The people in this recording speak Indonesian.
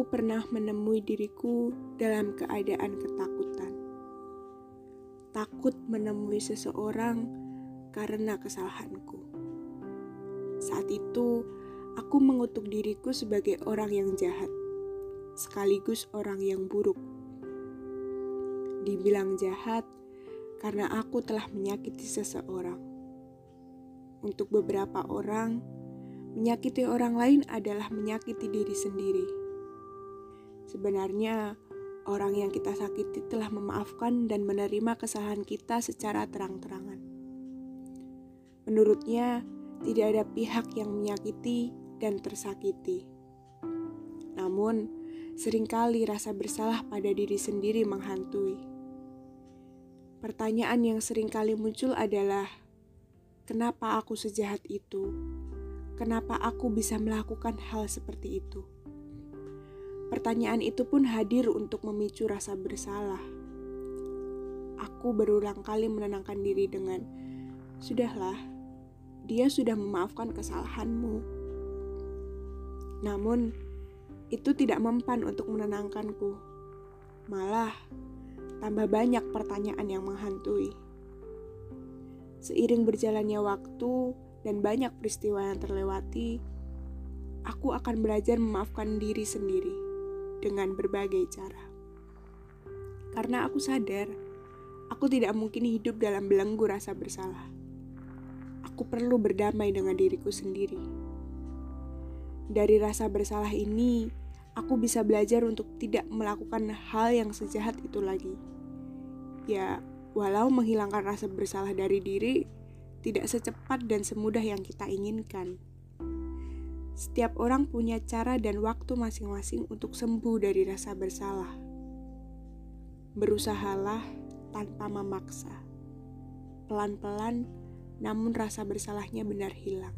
Aku pernah menemui diriku dalam keadaan ketakutan. Takut menemui seseorang karena kesalahanku. Saat itu, aku mengutuk diriku sebagai orang yang jahat, sekaligus orang yang buruk. Dibilang jahat karena aku telah menyakiti seseorang. Untuk beberapa orang, menyakiti orang lain adalah menyakiti diri sendiri. Sebenarnya, orang yang kita sakiti telah memaafkan dan menerima kesalahan kita secara terang-terangan. Menurutnya, tidak ada pihak yang menyakiti dan tersakiti. Namun, sering kali rasa bersalah pada diri sendiri menghantui. Pertanyaan yang sering kali muncul adalah, Kenapa aku sejahat itu? Kenapa aku bisa melakukan hal seperti itu? Pertanyaan itu pun hadir untuk memicu rasa bersalah. Aku berulang kali menenangkan diri dengan, "Sudahlah, dia sudah memaafkan kesalahanmu." Namun, itu tidak mempan untuk menenangkanku. Malah, tambah banyak pertanyaan yang menghantui. Seiring berjalannya waktu dan banyak peristiwa yang terlewati, aku akan belajar memaafkan diri sendiri dengan berbagai cara. Karena aku sadar, aku tidak mungkin hidup dalam belenggu rasa bersalah. Aku perlu berdamai dengan diriku sendiri. Dari rasa bersalah ini, aku bisa belajar untuk tidak melakukan hal yang sejahat itu lagi. Ya, Walau menghilangkan rasa bersalah dari diri tidak secepat dan semudah yang kita inginkan. Setiap orang punya cara dan waktu masing-masing untuk sembuh dari rasa bersalah. Berusahalah tanpa memaksa. Pelan-pelan, namun rasa bersalahnya benar hilang.